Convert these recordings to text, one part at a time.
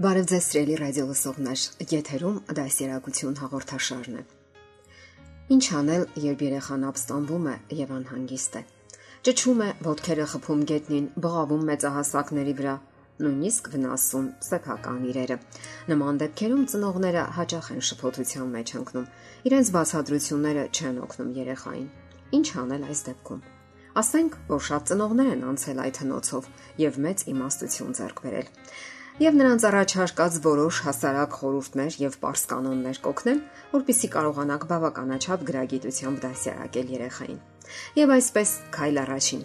Բարև ձեզ սիրելի ռադիո լսողներ, եթերում դասերակցություն հաղորդաշարն է։ Ինչ անել, երբ երեխան ապստամբում է եւ անհանգիստ է։ Ճճում է, ոտքերը խփում գետնին, բղավում մեծահասակների վրա, նույնիսկ վնասում սեփական իրերը։ Նման դեպքերում ծնողները հաճախ են շփոթության մեջ ընկնում։ Իրենց բացատրությունները չեն օգնում երեխային։ Ինչ անել այս դեպքում։ Ասենք, որ շատ ծնողներ են անցել այդ հնոցով եւ մեծ իմաստություն ձեռք բերել եւ նրանց առաջարկած որոշ հասարակ խորհուրդներ եւ པարս կանոններ կօգնեն, որpիսի կարողանաք բավականաչափ գրագիտությամբ դասյարակել երեխային։ Եվ այսպես քայլ առաջին։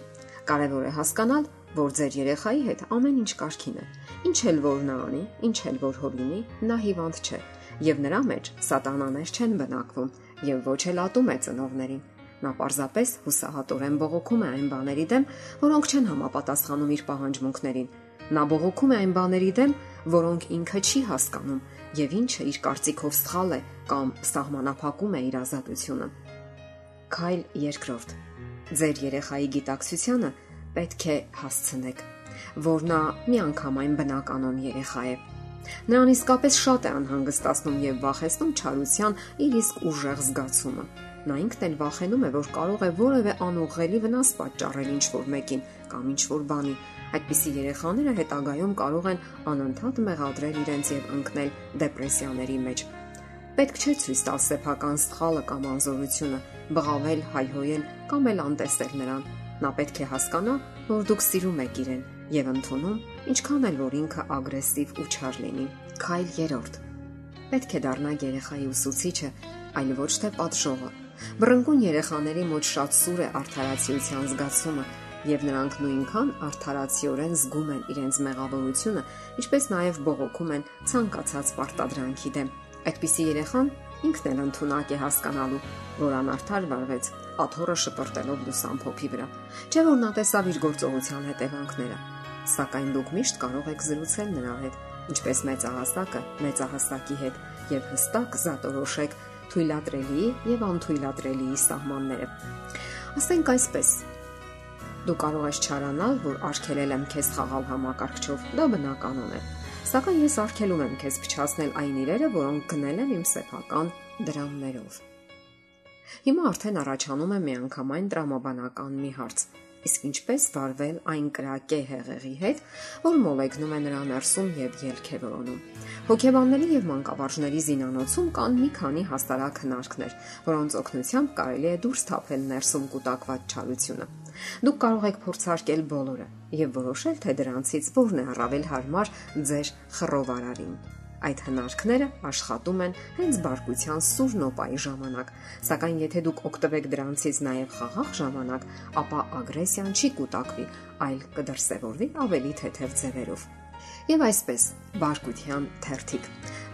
Կարևոր է հասկանալ, որ ձեր երեխայի հետ ամեն ինչ կարքին է։ Ինչ էլ որ նա անի, ինչ էլ որ հորինի, նա հիվանդ չէ, եւ նրա մեջ սատանաներ չեն բնակվում եւ ոչ էլ ատում է ծնողներին։ Նա պարզապես հուսահատորեն բողոքում է այն բաների դեմ, որոնք չեն համապատասխանում իր պահանջմունքներին Նա բողոքում է այն բաների դեմ, որոնք ինքը չի հասկանում եւ ինչը իր կարծիքով սխալ է կամ սահմանափակում է իր ազատությունը։ Քայլ երկրորդ։ Ձեր երեխայի գիտակցությանը պետք է հասցնեք, որ նա միանգամայն բնականon երեխա է։ Նրան իսկապես շատ է անհանգստացնում եւ վախեցնում չարության իր իսկ ուժեղ զգացումը։ Նա ինքն էլ վախենում է, որ կարող է որևէ անուղղելի վնաս պատճառել ինչ-որ մեկին կամ ինչ-որ բանի, Այդպիսի երեխաները հետագայում կարող են անընդհատ մեղադրել իրենց եւ ընկնել դեպրեսիաների մեջ։ Պետք չէ ցույց տալ սեփական սխալը կամ անզորությունը, բղավել, հայհոյել կամ էլ անտեսել նրան։ Նա պետք է հասկանա, որ դուք սիրում եք իրեն եւ ընդունում, ինչքան էլ որ ինքը ագրեսիվ ու չար լինի։ Քայլ երրորդ։ Պետք է դառնա երեխայի ուսուցիչը, այլ ոչ թե պատժողը։ Բռնկուն երեխաների մոտ շատ սուր է արդարացիության զգացումը, եւ նրանք նույնքան արդարացիորեն զգում են իրենց մեղավորությունը, ինչպես նաեւ բողոքում են ցանկացած պարտադրանքի դեմ։ Այդպիսի երեխան ինքն էլ ընդունակ է հասկանալու, որ անարդար վարվեց աթոռը շպրտելով լուսամփոփի վրա։ Չէ որ նա տեսավ իր գործողության հետևանքները, սակայն դուք միշտ կարող եք զրուցել նրա հետ, ինչպես մեծահասակը մեծահասակի հետ եւ հստակ զատորոշեք թույլատրելի եւ անթույլատրելի սահմանները։ Ասենք այսպես, Դու կարող ես չարանալ, որ արգելել եմ քեզ խաղալ համակարգչով։ Դա բնականon է։ Սակայն ես արգելում եմ քեզ փչացնել այն իրերը, որոնք գնել եմ իմ սեփական դրամներով։ Հիմա արդեն առաջանում է միանգամայն տրամաբանական մի հարց իսկ ինչպես վարվել այն կրակե հեղեղի հետ, որ մոլեգնում է նրա ներսում եւ ելք է որոնում։ Հոգեբանների եւ մանկավարժների զինանոցում կան մի քանի հաստարակ հնարքներ, որոնց օգնությամբ կարելի է դուրս թափել ներսում կուտակված չարությունը։ Դուք կարող եք փորձարկել բոլորը եւ որոշել, թե դրանցից որն է առավել հարմար ձեր խռովարարին։ Այդ հնարքները աշխատում են հենց բարկության սուր նոպայի ժամանակ, սակայն եթե դուք օգտվեք դրանցից նաև խաղաղ ժամանակ, ապա ագրեսիան չի կուտակվի, այլ կդրսևորվի ավելի թեթև ձևերով։ Եվ այսպես, բարկության թերթիկ։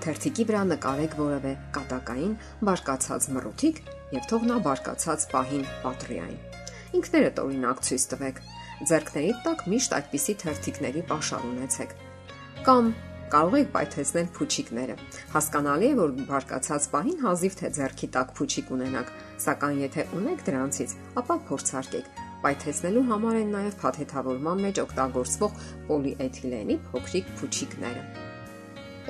Թերթիկի վրա նկարեք որևէ կատակային բարկացած մռութիկ եւ թող նա բարկացած պահին պատրիային։ Ինքներդ օրինակ ցույց տվեք։ Ձերքների տակ միշտ այդպիսի թերթիկների pašար ունեցեք։ Կամ կարող եք պայթեցնել փուչիկները։ Հասկանալի է, որ բարկացած պահին հազիվ թե ձեռքի տակ փուչիկ ունենաք, սակայն եթե ունեք դրանցից, ապա փորձարկեք։ Պայթեցնելու համար են նաև փաթեթավորման մեջ օգտագործվող պոլիէթիլենի փոքրիկ փուչիկները։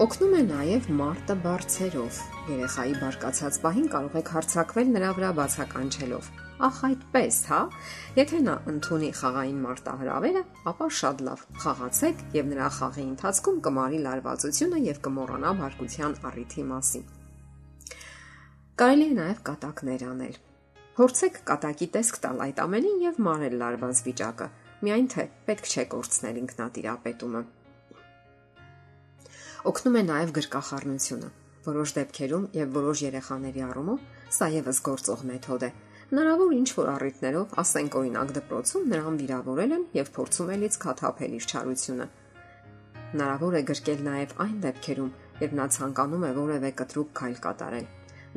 Օգնում է նաև մարտը բարձերով։ Երեխայի բարկացած պահին կարող եք հարցակվել նրա վրա բացականչելով Ախ այդպես, հա։ Եթե նա ընդունի խաղային մարտահրավերը, ապա շատ լավ։ Խաղացեք եւ նրա խաղի ընթացքում կմարի լարվածությունը եւ կմոռանա բարկության առիթի մասին։ Կարելի է նաեւ կատակներ անել։ Փորձեք կատակի տեսք տալ այդ ամենին եւ մարել լարված վիճակը, միայն թե պետք չէ կորցնել ինքնատիրապետումը։ Օգնում է նաեւ գրկախառնությունը։ Որոշ դեպքերում եւ որոշ երեխաների առումով սա եւս գործող մեթոդ է, Հնարավոր ինչ որ առիթներով, ասենք օրինակ դպրոցում նրան վիրավորել են եւ փորձում է լիցքաթափել իր չարությունը։ Հնարավոր է գրկել նաև այն դեպքերում, երբ նա ցանկանում է որևէ կտրուկ քայլ կատարել։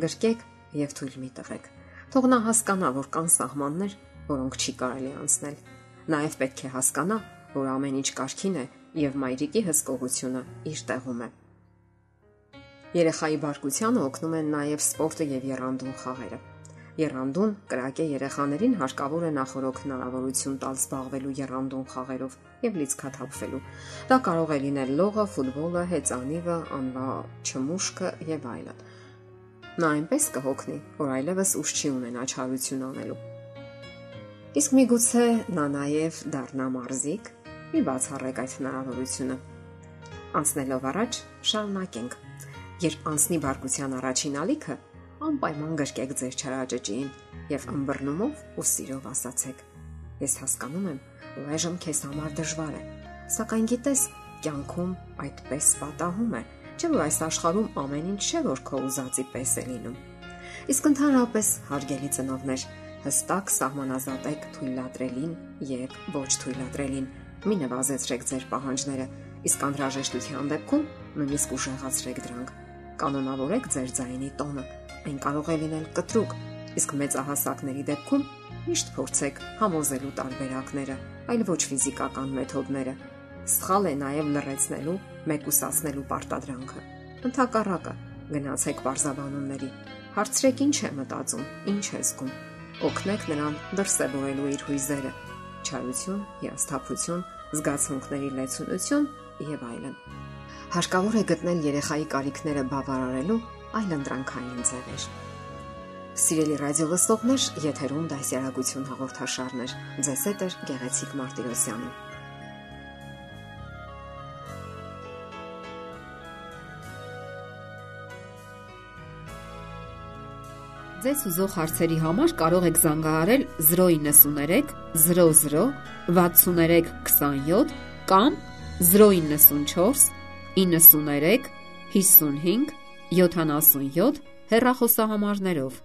Գրկեք եւ թույլ մի տվեք։ Թող նա հասկանա, որ կան սահմաններ, որոնք չի կարելի անցնել։ Նաև պետք է հասկանա, որ ամեն ինչ կարքին է եւ մայրիկի հսկողությունը իր տեղում է։ Երեխայի բարկությանը օգնում են նաև սպորտը եւ երանդուն խաղերը։ Երանդուն կրակե երեխաներին հարկավոր է նախորոք հնարավորություն տալ զբաղվելու երանդուն խաղերով եւ լիցքաթափվելու։ Դա կարող է լինել լողը, ֆուտբոլը, հեծանիվը, անվա չմուշկը եւ այլն։ Նա այնպես կհոգնի, որ այլևս ուժ չի ունենա չարություն անելու։ Իսկ միգուցե նա նաև դառնա մարզիկ, մի բացառեք այդ հնարավորությունը։ Անցնելով առաջ, շարունակենք։ Երբ անցնի բարկության առաջին ալիքը, անպայման գրկեք ձեր չարաճճին եւ ըմբռնումով ու սիրով ասացեք. Ես հասկանում եմ, որ այժմ քեզ համար դժվար է, սակայն գիտես, կյանքում այդպես պատահում է, չէ՞ որ այս աշխարհում ամեն ինչ չէ որ քո ուզածի պես է լինում։ Իսկ ընդհանրապես հարգելի ծնողներ, հստակ սահմանազատեք թույլատրելին եւ ոչ թույլատրելին։ Մի նվազեցրեք ձեր պահանջները, իսկ անհրաժեշտության դեպքում նույնիսկ ուժեղացրեք դրանք կանոնավորեք ձեր ձայնի տոնը Այն կարող է լինել կտրուկ, իսկ մեծահասակների դեպքում միշտ փորձեք համոզելու տարբերակները, այլ ոչ ֆիզիկական մեթոդները։ Սխալ է նաև լրացնելու, մեկուսացնելու պարտադրանքը։ Ընթակառակը գնացեք բարձաբանումների։ Հարցրեք ինչ է մտածում, ինչ է զգում։ Օգնեք նրան դրսևորելու իր հույզերը։ Չարություն, հիասթափություն, զգացմունքների լեցունություն եւ այլն։ Հարկավոր է գտնել երեխայի կարիքները բավարարելու այլընտրանքային ձևեր։ Սիրելի ռադիո լսողներ, եթերում դասյարակություն հաղորդաշարներ։ Ձեզ հետ է Գեղեցիկ Մարտիրոսյանը։ Ձեզ ուզող հարցերի համար կարող եք զանգահարել 093 00 63 27 կամ 094 93 55 77 հեռախոսահամարներով